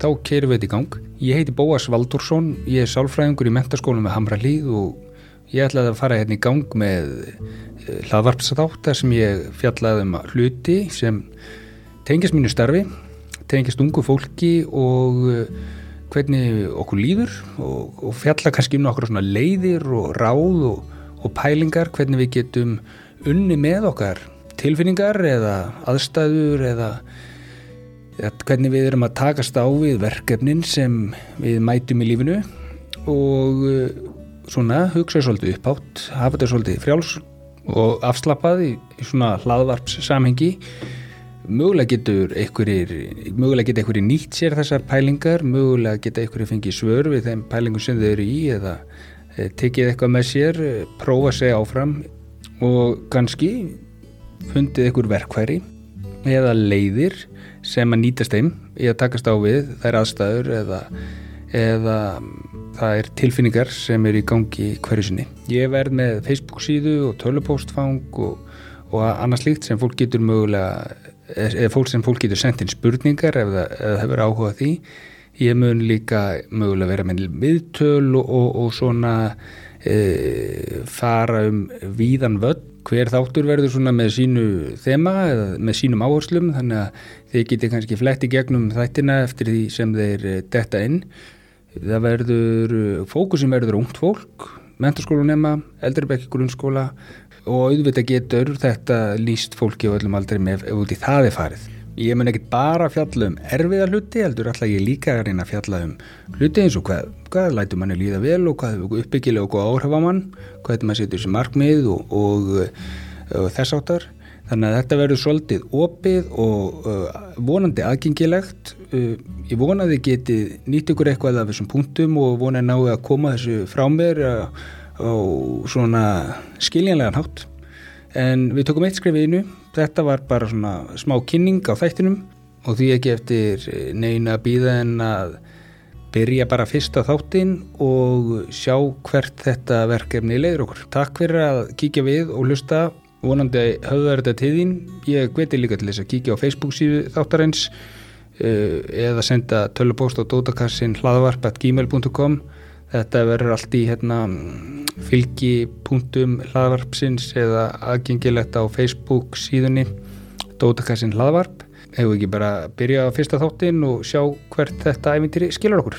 þá keirum við þetta í gang. Ég heiti Bóas Valdursson, ég er sálfræðingur í mentaskólum með Hamra Líð og ég ætlaði að fara hérna í gang með eh, hlaðvarpsatáttar sem ég fjallaði um hluti sem tengist mínu starfi, tengist ungu fólki og eh, hvernig okkur líður og, og fjalla kannski um okkur svona leiðir og ráð og, og pælingar, hvernig við getum unni með okkar tilfinningar eða aðstæður eða hvernig við erum að takast á við verkefnin sem við mætum í lífinu og uh, svona hugsa svolítið uppátt, hafa þetta svolítið frjáls og afslappað í, í svona hlaðvarps samhengi mögulega getur einhverjir mögulega geta einhverjir nýtt sér þessar pælingar mögulega geta einhverjir fengið svör við þeim pælingum sem þau eru í eða e, tekið eitthvað með sér, e, prófa að segja áfram og kannski fundið einhver verkværi eða leiðir sem að nýtast þeim í að takast á við þær aðstæður eða, eða það er tilfinningar sem eru í gangi hverju sinni. Ég verð með Facebook síðu og tölupóstfang og, og annars líkt sem fólk getur mögulega eða fólk sem fólk getur sendt inn spurningar ef það, ef það hefur áhuga því ég mun líka mögulega vera með viðtöl og, og, og svona e, fara um víðan völd hver þáttur verður svona með sínu þema eða með sínum áherslum þannig að þeir geti kannski fletti gegnum þættina eftir því sem þeir e, detta inn það verður fókusin verður ungt fólk menturskólanema, eldribekki grunnskóla og auðvitað getur þetta líst fólki á öllum aldrei með út í það er farið. Ég mun ekki bara fjalla um erfiða hluti, heldur alltaf ég líka að reyna að fjalla um hluti eins og hvað, hvað lætur manni líða vel og hvað er uppbyggilega og hvað áhrif á mann, hvað er maður setur sem markmið og, og, og þess áttar. Þannig að þetta verður svolítið opið og uh, vonandi aðgengilegt. Uh, ég vonaði getið nýtt ykkur eitthvað af þessum punktum og vonaði náðu að koma þessu frá mér á svona skiljanlegan hátt en við tókum eitt skrif í einu þetta var bara svona smá kynning á þættinum og því ekki eftir neina býða en að byrja bara fyrst á þáttin og sjá hvert þetta verkefni leiður okkur. Takk fyrir að kíkja við og hlusta vonandi höfðar þetta til þín. Ég hveti líka til þess að kíkja á Facebook síðu þáttarins eh, eða senda tölupóst á dótakassin hlaðvarp.gmail.com Þetta verður allt í hérna, fylgipunktum hlaðvarpsins eða aðgengilegt á Facebook síðunni Dótakassin hlaðvarp. Hefur ekki bara byrjað á fyrsta þáttin og sjá hvert þetta æfintýri skilur okkur.